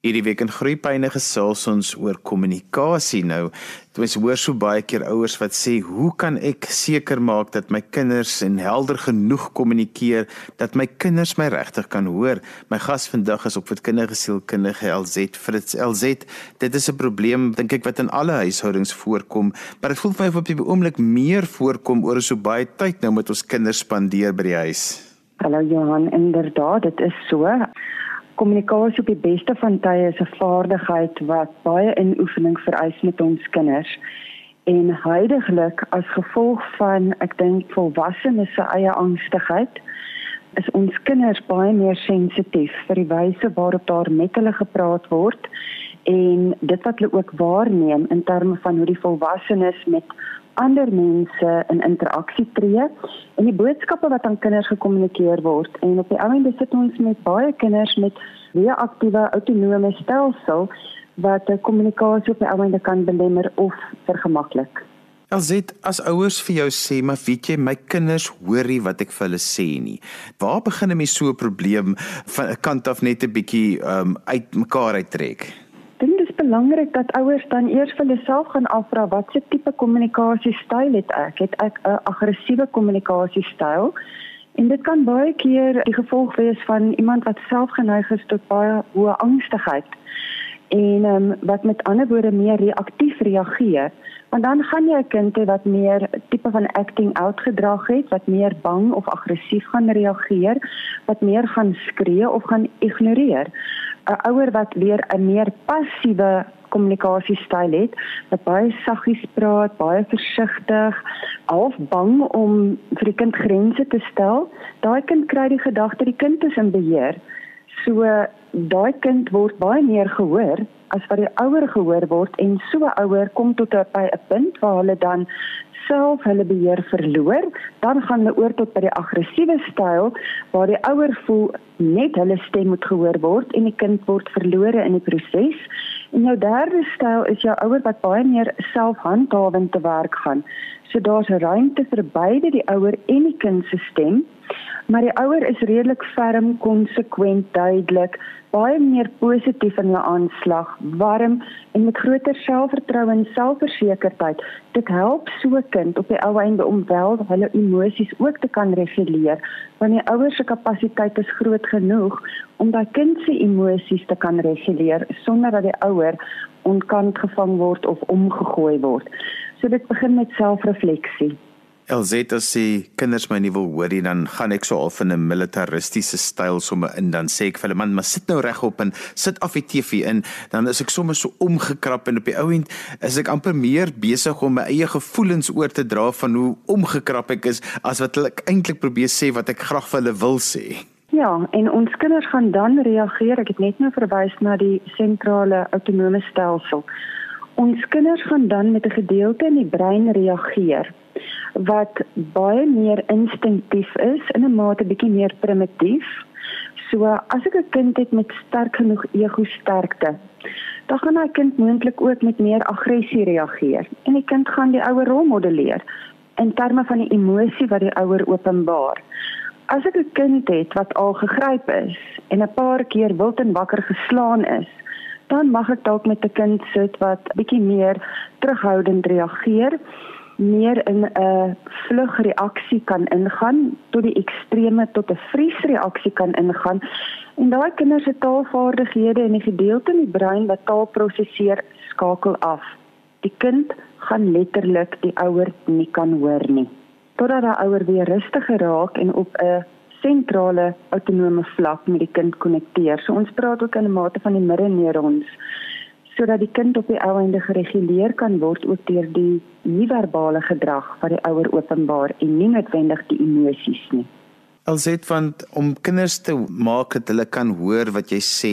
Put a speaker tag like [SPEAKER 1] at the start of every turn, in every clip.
[SPEAKER 1] Hierdie week in Groepyne gesels ons oor kommunikasie. Nou, ons hoor so baie keer ouers wat sê, "Hoe kan ek seker maak dat my kinders en helder genoeg kommunikeer dat my kinders my regtig kan hoor?" My gas vandag is opvoedkundige sielkundige LZ Fritz LZ. Dit is 'n probleem dink ek wat in alle huishoudings voorkom, maar dit voel vir my of op die oomblik meer voorkom oor so baie tyd nou met ons kinders spandeer by die huis.
[SPEAKER 2] Hallo Johan, inderdaad, dit is so kommunikasie op die beste van tye is 'n vaardigheid wat baie inoefening vereis met ons kinders. En huidigelik as gevolg van ek dink volwassenes se eie angstigheid is ons kinders baie meer sensitief vir die wyse waarop daar met hulle gepraat word en dit wat hulle ook waarneem in terme van hoe die volwassenes met ander mense in interaksie tree en die boodskappe wat aan kinders gekommunikeer word en op die einde sit ons met baie kinders met reaktiewe autonome stelsel wat kommunikasie op die einde kan belemmer of vergemaklik.
[SPEAKER 1] Alsit as ouers vir jou sê maar weet jy my kinders hoor nie wat ek vir hulle sê nie. Waar begin 'n mens so 'n probleem van 'n kant af net 'n bietjie um, uit mekaar uittrek?
[SPEAKER 2] Belangrik dat ouers dan eers vir hulle self gaan afvra wat se tipe kommunikasiestyl het ek? Het ek 'n aggressiewe kommunikasiestyl? En dit kan baie keer die gevolg wees van iemand wat self geneig is tot baie hoë angstigheid en um, wat met ander woorde meer reaktief reageer. Want dan gaan jy 'n kind hê wat meer tipe van acting out gedrag het, wat meer bang of aggressief gaan reageer, wat meer gaan skree of gaan ignoreer. 'n ouer wat weer 'n meer passiewe kommunikasiestyl het, wat baie saggies praat, baie versigtig, half bang om vir die kind grense te stel, daai kind kry die gedagte die kind is in beheer. So daai kind word baie meer gehoor as wat die ouer gehoor word en so ouer kom tot by 'n punt waar hulle dan self hulle beheer verloor, dan gaan hulle oor tot by die aggressiewe styl waar die ouer voel net hulle stem moet gehoor word en die kind word verlore in die proses. En jou derde styl is jou ouer wat baie meer selfhandhawend te werk gaan. So daar's 'n ruimte vir beide die ouer en die kind se stem. Maar die ouer is redelik ferm, konsekwent, duidelik, baie meer positief in hulle aanslag, warm en met groter selfvertroue en selfversekerdheid. Dit help so 'n kind op die ou einde om wel hulle emosies ook te kan reguleer, want die ouer se kapasiteit is groot genoeg om daai kind se emosies te kan reguleer sonder dat die ouer onkant gevang word of omgegooi word. So dit begin met selfrefleksie.
[SPEAKER 1] Elzeta sê kinders my nie wil hoor nie dan gaan ek so al in 'n militaristiese styl sommer in dan sê ek vir hulle man maar sit nou regop en sit af die TV in dan is ek sommer so omgekrap en op die ou end is ek amper meer besig om my eie gevoelens oor te dra van hoe omgekrap ek is as wat hulle eintlik probeer sê wat ek graag vir hulle wil sê.
[SPEAKER 2] Ja, en ons kinders gaan dan reageer. Ek het net nou verwys na die sentrale autonome stelsel. Ons kinders gaan dan met 'n gedeelte in die brein reageer wat baie meer instinktief is in 'n mate bietjie meer primitief. So as ek 'n kind het met sterk genoeg ego sterkte, dan gaan daai kind moontlik ook met meer aggressie reageer en die kind gaan die ouer rol modelleer in terme van die emosie wat die ouer openbaar. As ek 'n kind het wat al gegryp is en 'n paar keer wild en wakker geslaan is, dan mag ek dalk met 'n kind sit wat bietjie meer terughoudend reageer meer in 'n vlugreaksie kan ingaan tot die extreme tot 'n vriesreaksie kan ingaan en daai kinders se taalvaardighede en die gedeelte in die brein wat taal prosesseer skakel af. Die kind gaan letterlik die ouer nie kan hoor nie. Totdat die ouer weer rustig geraak en op 'n sentrale autonome vlak met die kind konnekteer. So ons praat ook in 'n mate van die middenneurons sodat die kind op die ou einde gereguleer kan word ook deur die nie-verbale gedrag wat die ouer openbaar en nie noodwendig die emosies nie.
[SPEAKER 1] Alsit van om kinders te maak dat hulle kan hoor wat jy sê,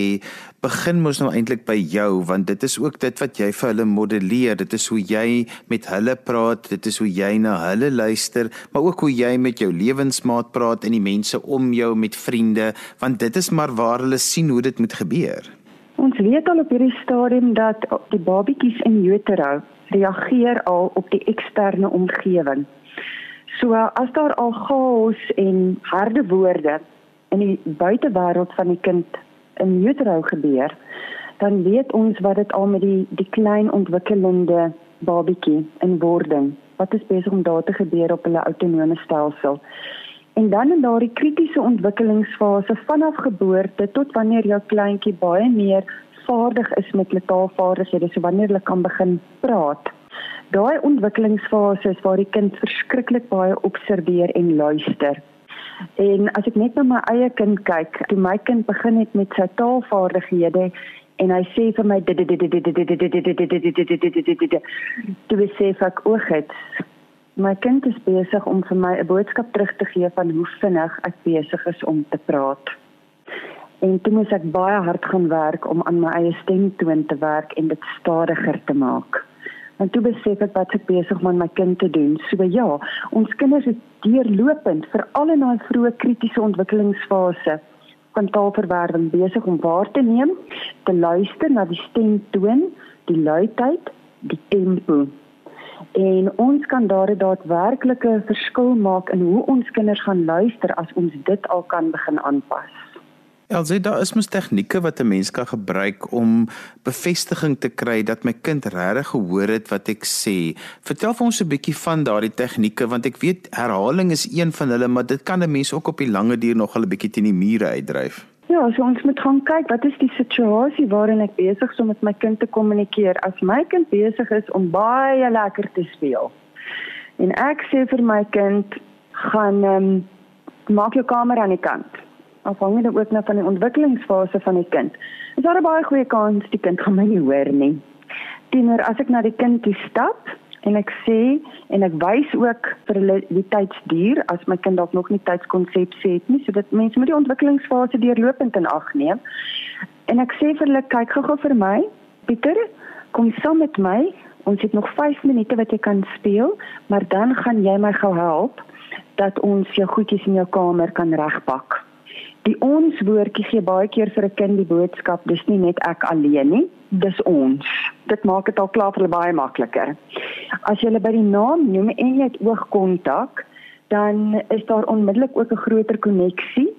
[SPEAKER 1] begin mos nou eintlik by jou want dit is ook dit wat jy vir hulle modelleer. Dit is hoe jy met hulle praat, dit is hoe jy na hulle luister, maar ook hoe jy met jou lewensmaat praat en die mense om jou met vriende, want dit is maar waar hulle sien hoe dit moet gebeur.
[SPEAKER 2] Ons weet al op hierdie stadium dat die babatjies in utero reageer al op die eksterne omgewing. So as daar al chaos en harde woorde in die buitewêreld van die kind in utero gebeur, dan weet ons wat dit al met die die klein ontwikkelende babatjie in wording. Wat is besig om daar te gebeur op hulle autonome stelsel? En dan in daardie kritiese ontwikkelingsfase vanaf geboorte tot wanneer jou kleintjie baie meer vaardig is met taalvaardighede, so wanneer hulle kan begin praat. Daai ontwikkelingsfase is waar die kind verskriklik baie observeer en luister. En as ek net na my eie kind kyk, toe my kind begin het met sy taalvaardighede en hy sê vir my dit dit dit dit dit dit dit toe besef ek o gits my kind is besig om vir my 'n boodskap terug te gee van hoe vinnig ek besig is om te praat. En toe moes ek baie hard gaan werk om aan my eie stemtoon te werk en dit stadiger te maak. Want toe besef ek wat ek besig om my kind te doen. So ja, ons kinders is deurlopend vir al in daai vroeë kritiese ontwikkelingsfase van taalverwerwing besig om waar te neem, te luister na die stemtoon, die luidheid, die tempo. En ons kan daar 'n daadwerklike verskil maak in hoe ons kinders gaan luister as ons dit al kan begin aanpas.
[SPEAKER 1] Elsje, daar is mos tegnieke wat 'n mens kan gebruik om bevestiging te kry dat my kind regtig gehoor het wat ek sê. Vertel vir ons 'n bietjie van daardie tegnieke want ek weet herhaling is een van hulle, maar dit kan 'n mens ook op die lange duur nog 'n bietjie teen die mure uitdryf.
[SPEAKER 2] Ja, so ons moet gaan kyk wat is die situasie waarin ek besig is om met my kind te kommunikeer. As my kind besig is om baie lekker te speel. En ek sê vir my kind, gaan ehm um, maak jou kamer aan die kant afhangende ook nou van die ontwikkelingsfase van die kind. Is daar 'n baie goeie kans die kind gaan my nie hoor nie. Teenoor as ek na die kind toe stap en ek sê en ek wys ook vir hulle die tydsduur as my kind dalk nog nie tydskonsepsie het nie, sodat mense met die ontwikkelingsfase deurlopend in ag neem. En ek sê vir hulle kyk gou-gou vir my, Pieter, kom saam met my. Ons het nog 5 minute wat jy kan speel, maar dan gaan jy my gou help dat ons jou goedjies in jou kamer kan regpak. Die ons woordjie gee baie keer vir 'n kind die boodskap, dis nie net ek alleen nie, dis ons. Dit maak dit al klaar vir hulle baie makliker. As jy hulle by die naam noem en jy het oogkontak, dan is daar onmiddellik ook 'n groter koneksie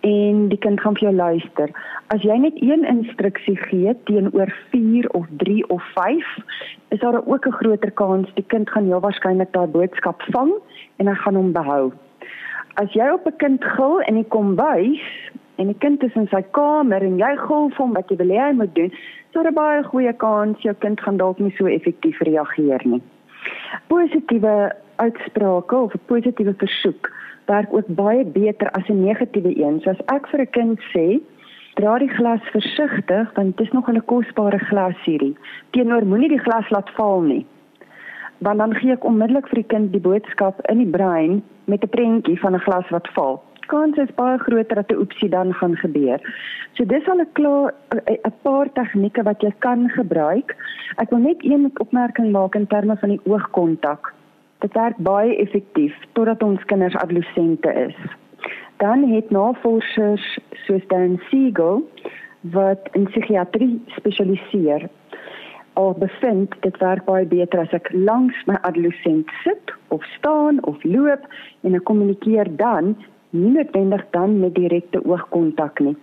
[SPEAKER 2] en die kind gaan vir jou luister. As jy net een instruksie gee teenoor 4 of 3 of 5, is daar ook 'n groter kans die kind gaan heel waarskynlik daai boodskap vang en hy gaan hom behou as jy op 'n kind gil en hy kom wys en die kind is in sy kamer en jy gil vir hom wat jy wil hê hy moet doen, daar 'n baie goeie kans jou kind gaan dalk nie so effektief reageer nie. Positiewe uitsprake of 'n positiewe versoek werk ook baie beter as 'n negatiewe een. So as ek vir 'n kind sê, dra die glas versigtig want dit is nog 'n kosbare glas hierdie. Teenoor moenie die glas laat val nie want dan gee ek onmiddellik vir die kind die boodskap in die brein met 'n prentjie van 'n glas wat val. Kans is baie groter dat 'n oepsie dan gaan gebeur. So dis al 'n klaar 'n paar tegnieke wat jy kan gebruik. Ek wil net een opmerking maak in terme van die oogkontak. Dit werk baie effektief totdat ons kinders adolessente is. Dan het navorsers soos Dan Siegel wat in psigiatrie spesialiseer al bevind dit werk baie beter as ek langs my adolessent sit of staan of loop en ek kommunikeer dan nie noodwendig dan met direkte oogkontak nie.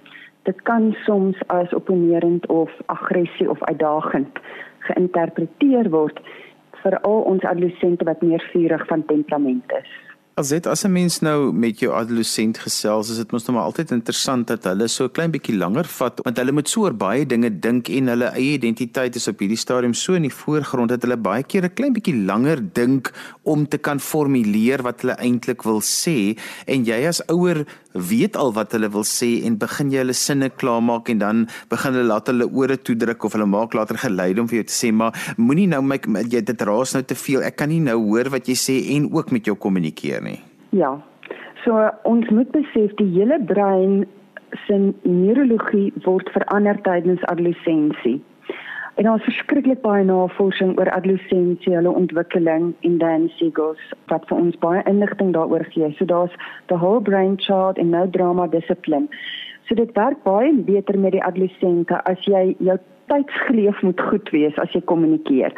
[SPEAKER 2] Dit kan soms as opponerend of aggressie of uitdagend geïnterpreteer word vir al ons adolessente wat meer vurig van temperament is.
[SPEAKER 1] Dit as 'n mens nou met jou adolessent gesels, is dit mos nou maar altyd interessant dat hulle so klein bietjie langer vat want hulle moet so oor baie dinge dink en hulle eie identiteit is op hierdie stadium so in die voorgrond dat hulle baie keer 'n klein bietjie langer dink om te kan formuleer wat hulle eintlik wil sê. En jy as ouer weet al wat hulle wil sê en begin jy hulle sinne klaarmaak en dan begin hulle laat hulle ore toedruk of hulle maak later geluid om vir jou te sê maar moenie nou my jy dit raas nou te veel. Ek kan nie nou hoor wat jy sê en ook met jou kommunikeer nie
[SPEAKER 2] ja so ons moet besef die hele brein se neurologie word verander tydens adolessensie En daar is verskriklik baie navorsing oor adolessensie, hulle ontwikkeling en Dan Siegels wat vir ons baie inligting daaroor gee. So daar's the whole brain chart en nou drama discipline. So dit werk baie beter met die adolessente as jy jou tydsgeleef moet goed wees as jy kommunikeer.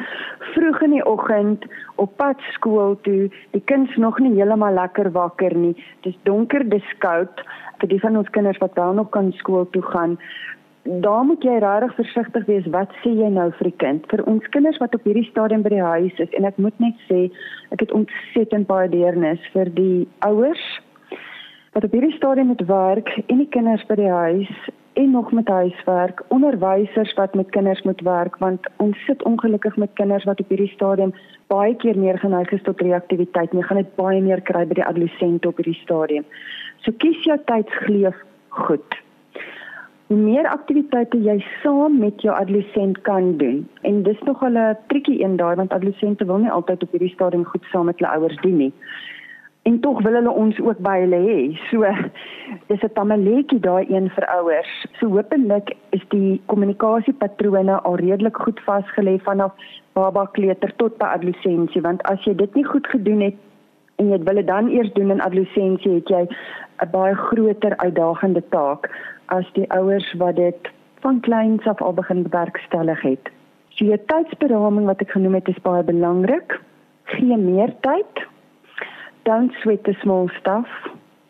[SPEAKER 2] Vroeg in die oggend op pad skool toe, die kinders nog nie heeltemal lekker wakker nie. Dis donker, dis koud vir die van ons kinders wat wel nog kan skool toe gaan daar moet jy regtig versigtig wees wat sê jy nou vir die kind. Vir ons kinders wat op hierdie stadium by die huis is en ek moet net sê ek het ontsettend baie deernis vir die ouers wat op hierdie stadium moet werk en die kinders by die huis en nog met huiswerk, onderwysers wat met kinders moet werk want ons sit ongelukkig met kinders wat op hierdie stadium baie keer meer geneig is tot reaktiwiteit. Jy gaan dit baie meer kry by die adolessente op hierdie stadium. So kies jou tydsgleef goed. Hoe meer aktiwiteite jy saam met jou adolessent kan doen. En dis nog 'n triekie een daai want adolessente wil nie altyd op hierdie stadium goed saam met hulle ouers doen nie en tog wil hulle ons ook by hulle hê. So dis 'n tamaletjie daai een vir ouers. So hopelik is die kommunikasiepatrone al redelik goed vasgelê vanaf baba kleuter tot by adolessensie want as jy dit nie goed gedoen het en jy wil dit dan eers doen in adolessensie het jy 'n baie groter uitdagende taak as die ouers wat dit van kleins af al begin bewerkstellig het. So jou tydsberaming wat ek genoem het is baie belangrik. Gee meer tyd don't sweat the small stuff.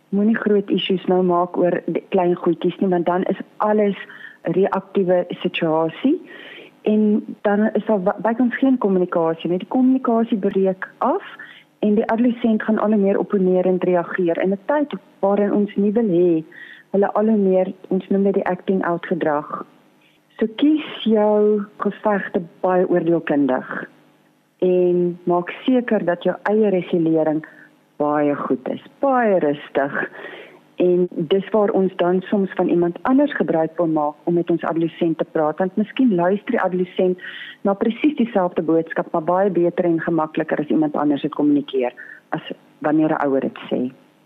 [SPEAKER 2] Moenie groot issues nou maak oor klein goedjies nie want dan is alles reaktiewe situasie en dan is daar by ons geen kommunikasie nie. Die kommunikasie breek af en die adolescent gaan al meer opponerend reageer in 'n tyd waarin ons nie wil hê hulle al meer ons noem dit die acting out gedrag. So kies jou gevegte baie oordeelkundig en maak seker dat jou eie regulering baie goed is, baie rustig. En dis waar ons dan soms van iemand anders gebruik wil maak om met ons adolescent te praat want miskien luister die adolescent na presies dieselfde boodskap maar baie beter en gemakliker as iemand anders dit kommunikeer as wanneer 'n ouer dit sê.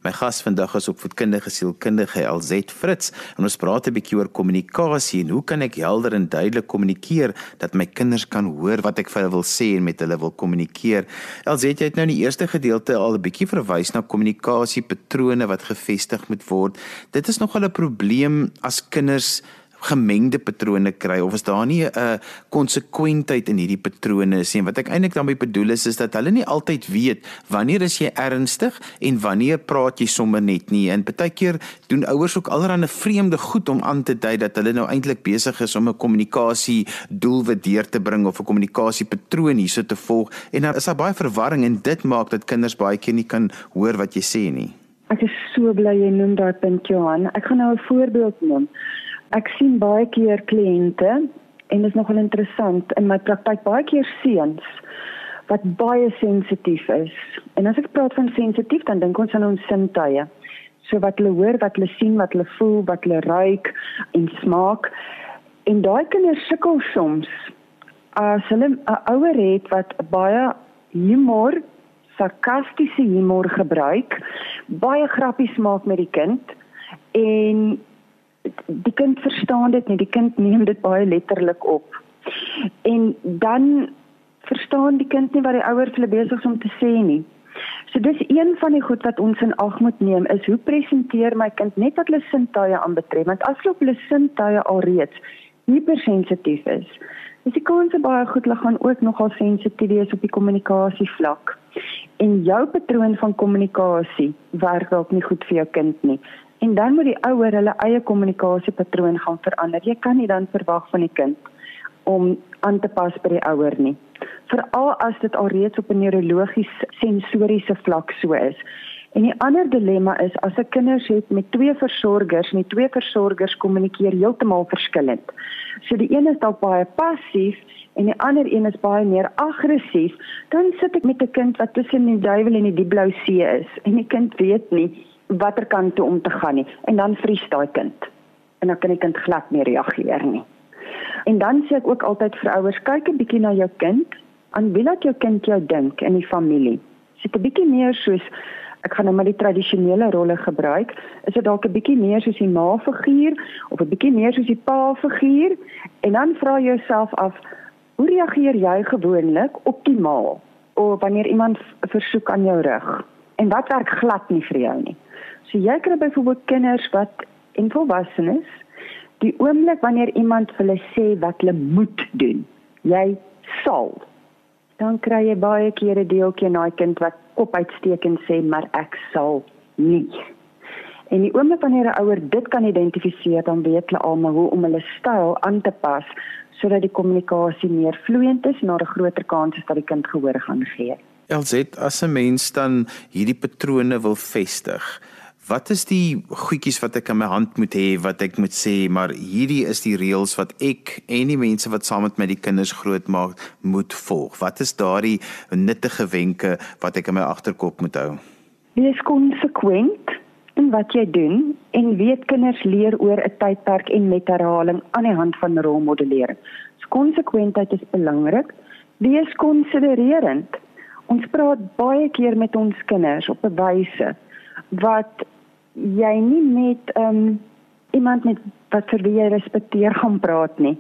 [SPEAKER 1] My gas vandag is opvoedkundige sielkundige Elzet Fritz en ons praat 'n bietjie oor kommunikasie en hoe kan ek helder en duidelik kommunikeer dat my kinders kan hoor wat ek vir hulle wil sê en met hulle wil kommunikeer. Elzet, jy het nou in die eerste gedeelte al 'n bietjie verwys na kommunikasiepatrone wat gevestig moet word. Dit is nogal 'n probleem as kinders gemengde patrone kry of is daar nie 'n konsekwentheid in hierdie patrone is nie. Wat ek eintlik daarmee bedoel is is dat hulle nie altyd weet wanneer is jy ernstig en wanneer praat jy sommer net nie. En baie keer doen ouers ook allerlei vreemde goed om aan te dui dat hulle nou eintlik besig is om 'n kommunikasie doelwit deur te bring of 'n kommunikasie patroon hierso te volg en dan is daar baie verwarring en dit maak dat kinders baie keer nie kan hoor wat jy sê nie.
[SPEAKER 2] Ek is so bly jy noem daai punt Johan. Ek gaan nou 'n voorbeeld noem. Ek sien baie keer kliënte en dit is nogal interessant in my praktyk baie keer seuns wat baie sensitief is. En as ek praat van sensitief dan dink ons aan ons sintuie. So wat hulle hoor, wat hulle sien, wat hulle voel, wat hulle ruik en smaak. En daai kinders sukkel soms as hulle 'n ouer het wat baie humor, sarkastiese humor gebruik, baie grappies maak met die kind en die kind verstaan dit nie, die kind neem dit baie letterlik op. En dan verstaan die kind nie wat die ouers hulle besig is om te sê nie. So dis een van die goed wat ons in ag moet neem is hoe presenteer my kind net wat hulle sintuie aanbetref want as hulle op hulle sintuie alreeds hypersensitief is. Dis die kans baie goed hulle gaan ook nogal sensitief wees op die kommunikasie vlak. En jou patroon van kommunikasie werk dalk nie goed vir jou kind nie. En dan moet die ouer hulle eie kommunikasiepatroon gaan verander. Jy kan nie dan verwag van die kind om aan te pas by die ouer nie. Veral as dit alreeds op 'n neurologies sensoriese vlak so is. En die ander dilemma is as 'n kinders het met twee versorgers en die twee versorgers kommunikeer heeltemal verskillend. So die een is dalk baie passief en die ander een is baie meer aggressief, dan sit ek met 'n kind wat tussen die duiwel en die diep blou see is en die kind weet nie watter kant toe om te gaan nie en dan vries daai kind en dan kan die kind glad nie reageer nie. En dan sê ek ook altyd vir ouers kyk 'n bietjie na jou kind, aan wie laat jou kind jou dink in die familie. Sit 'n bietjie meer soos ek gaan nou maar die tradisionele rolle gebruik, is dit dalk 'n bietjie meer soos die ma-figuur of 'n bietjie meer soos die pa-figuur en dan vra jouself af hoe reageer jy gewoonlik optimaal of wanneer iemand versoek aan jou rug? En wat werk glad nie vir jou nie. So jy kry byvoorbeeld kinders wat en volwassenes die oomblik wanneer iemand vir hulle sê wat hulle moet doen, jy sal dan kry jy baie kere deeltjie na 'n kind wat kop uitsteek en sê maar ek sal nie. En die oomblik wanneer 'n ouer dit kan identifiseer, dan weet hulle almal hoe om hulle styl aan te pas sodat die kommunikasie meer vloeiend is en daar 'n groter kans is dat die kind gehoor gaan gee.
[SPEAKER 1] LZ as 'n mens dan hierdie patrone wil vestig. Wat is die goedjies wat ek in my hand moet hê wat ek moet sê maar hierdie is die reëls wat ek en die mense wat saam met my die kinders grootmaak moet volg. Wat is daardie nuttige wenke wat ek in my agterkop moet hou?
[SPEAKER 2] Wees konsekwent in wat jy doen en weet kinders leer oor 'n tydperk en met herhaling aan die hand van rolmodellering. So konsekwentheid is belangrik. Wees konsidererend. Ons praat baie keer met ons kinders op 'n wyse wat jy nie met um, iemand met wat vir wie jy respekteer gaan praat nie.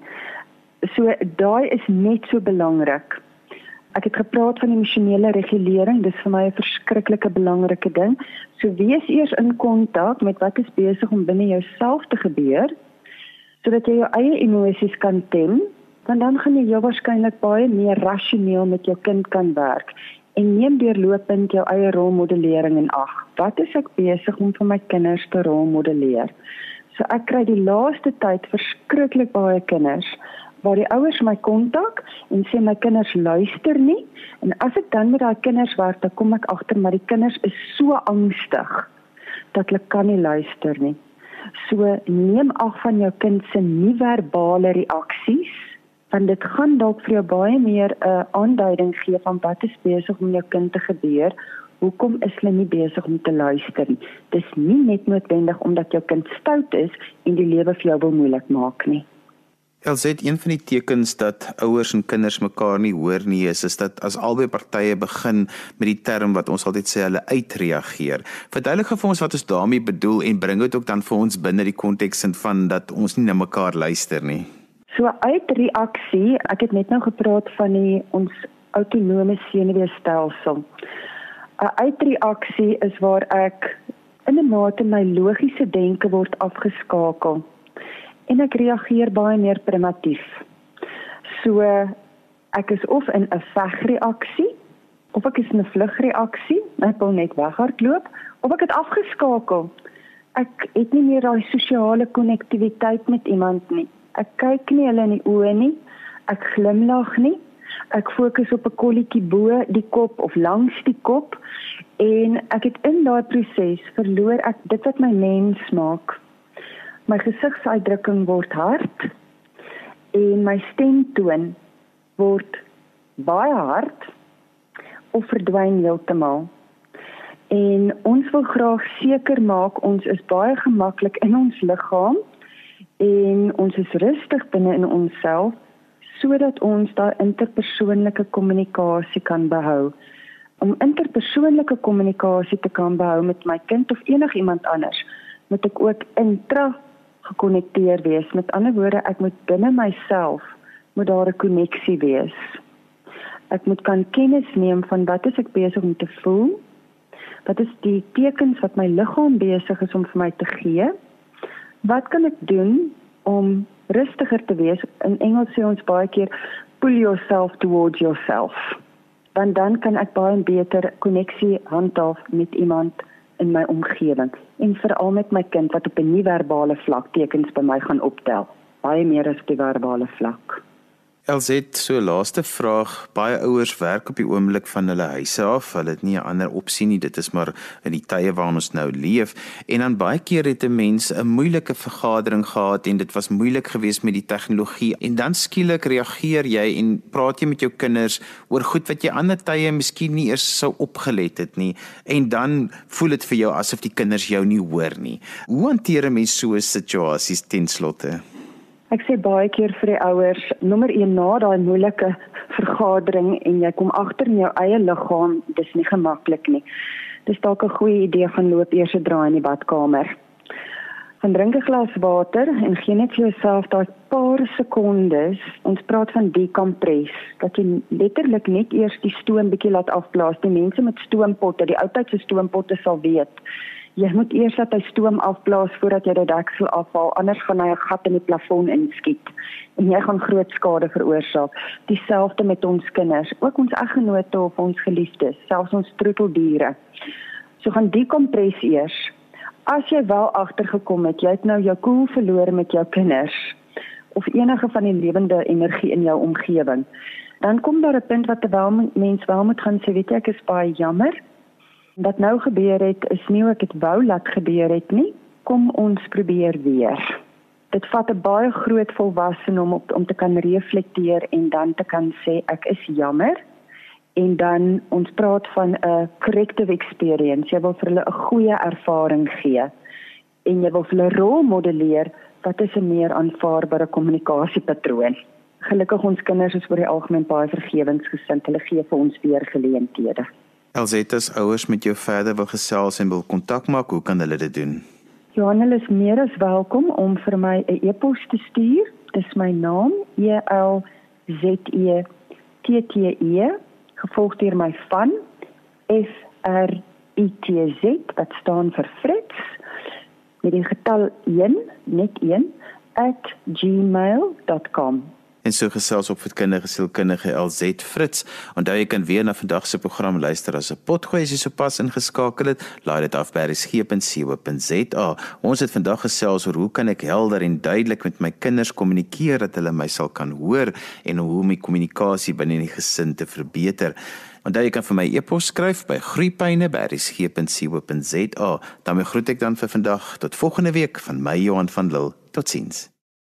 [SPEAKER 2] So daai is net so belangrik. Ek het gepraat van emosionele regulering, dis vir my 'n verskriklike belangrike ding. So wees eers in kontak met wat is besig om binne jouself te gebeur sodat jy jou eie emosies kan tem, want dan gaan jy jou waarskynlik baie meer rasioneel met jou kind kan werk en neem deurlopend jou eie rolmodellering in ag. Wat is ek besig om vir my kinders te rolmodelleer? So ek kry die laaste tyd verskriklik baie kinders waar die ouers my kontak en sê my kinders luister nie en as ek dan met daai kinders werk, dan kom ek agter maar die kinders is so angstig dat hulle kan nie luister nie. So neem af van jou kind se nie-verbale reaksies want dit gaan dalk vir jou baie meer 'n uh, aanduiding gee van wat is besig om jou kind te gebeur. Hoekom is hulle nie besig om te luister nie? Dis nie net noodwendig omdat jou kind stout is en die lewe vir jou wil moeilik maak nie.
[SPEAKER 1] Elsit een van die tekens dat ouers en kinders mekaar nie hoor nie is is dat as albei partye begin met die term wat ons altyd sê hulle uitreageer. Verduidelik vir ons wat ons daarmee bedoel en bring dit ook dan vir ons binne die konteks van dat ons nie na mekaar luister nie.
[SPEAKER 2] So uitreaksie, ek het net nou gepraat van die ons autonome senuweestelsel. 'n Uitreaksie is waar ek in 'n mate my logiese denke word afgeskakel en ek reageer baie meer primitief. So ek is of in 'n vegreaksie of ek is in 'n vlugreaksie, ek wil net weghardloop of ek het afgeskakel. Ek het nie meer daai sosiale konnektiwiteit met iemand nie. Ek kyk nie hulle in die oë nie. Ek glimlag nie. Ek fokus op 'n kolletjie bo die kop of langs die kop en ek het in daai proses verloor ek dit wat my mens maak. My gesigsuitdrukking word hard en my stemtoon word baie hard of verdwyn heeltemal. En ons wil graag seker maak ons is baie gemaklik in ons liggaam en ons is rustig binne in onsself sodat ons daai interpersoonlike kommunikasie kan behou. Om interpersoonlike kommunikasie te kan behou met my kind of enigiemand anders, moet ek ook intra gekonnekteer wees. Met ander woorde, ek moet binne myself moet daar 'n koneksie wees. Ek moet kan kennis neem van wat is ek besig om te voel? Wat is die tekens wat my liggaam besig is om vir my te gee? Wat kan ek doen om rustiger te wees? In Engels sê ons baie keer pull yourself towards yourself. Want dan kan ek baie beter koneksie handhaaf met iemand in my omgewing en veral met my kind wat op 'n nie-verbale vlak tekens by my gaan optel. Baie meer as op die verbale vlak.
[SPEAKER 1] LZ so laaste vraag. Baie ouers werk op die oomblik van hulle huise af. Hulle het nie 'n ander opsie nie. Dit is maar in die tye waarin ons nou leef. En dan baie keer het 'n mens 'n moeilike vergadering gehad en dit was moeilik geweest met die tegnologie. En dan skielik reageer jy en praat jy met jou kinders oor goed wat jy ander tye miskien nie eers sou opgelet het nie. En dan voel dit vir jou asof die kinders jou nie hoor nie. Hoe hanteer 'n mens so 'n situasie ten slotte
[SPEAKER 2] Ek sê baie keer vir die ouers, nommer 1 na daai moeilike vergadering en jy kom agter in jou eie liggaam, dis nie gemaklik nie. Dis dalk 'n goeie idee gaan loop eers 'n draai in die badkamer. Van drink 'n glas water en gee net vir jouself daai paar sekondes. Ons praat van dekompres, dat jy letterlik net eers die stoom bietjie laat afblaas. Die mense met stoompotte, die ou tyd se stoompotte sal weet jy moet eers dat hy stoom afblaas voordat jy die deksel afhaal anders gaan hy 'n gat in die plafon inskiet en jy gaan groot skade veroorsaak. Dieselfde met ons kinders ook ons eggenote of ons geliefdes selfs ons troeteldiere. So gaan dekompres eers. As jy wel agtergekom het jy het nou jou koel verloor met jou kinders of enige van die lewende energie in jou omgewing, dan kom daar 'n punt wat terwyl mens wel moet gaan sê, weet jy, ek is baie jammer. Wat nou gebeur het is nie wat ek wou laat gebeur het nie. Kom ons probeer weer. Dit vat 'n baie groot volwassene om op, om te kan reflekteer en dan te kan sê ek is jammer en dan ons praat van 'n corrective experience. Jy wil vir hulle 'n goeie ervaring gee en jy wil vir hulle rolmodelleer wat is 'n meer aanvaarbare kommunikasiepatroon. Gelukkig ons kinders is oor die algemeen baie vergewensgesind. Hulle gee vir ons weer geleenthede.
[SPEAKER 1] Elzetas ouers met jou verder wil gesels en wil kontak maak, hoe kan hulle dit doen?
[SPEAKER 2] Johanel is meer as welkom om vir my 'n e-pos te stuur. Dis my naam E L Z E T T E gevolg deur my van F R I T Z wat staan vir Fritz met die getal 1 net 1 @gmail.com
[SPEAKER 1] en so gesels op vir kinderlike sielkundige LZ Fritz. Onthou jy kan weer na vandag se program luister as 'n potgooi as jy sopas ingeskakel het. Laai dit af by resgep.co.za. Ons het vandag gesels oor hoe kan ek helder en duidelik met my kinders kommunikeer dat hulle my sal kan hoor en hoe om die kommunikasie binne die gesin te verbeter. Onthou jy kan vir my e-pos skryf by groeipyne@resgep.co.za. Dan groet ek dan vir vandag tot volgende week van my Johan van Lille. Totsiens.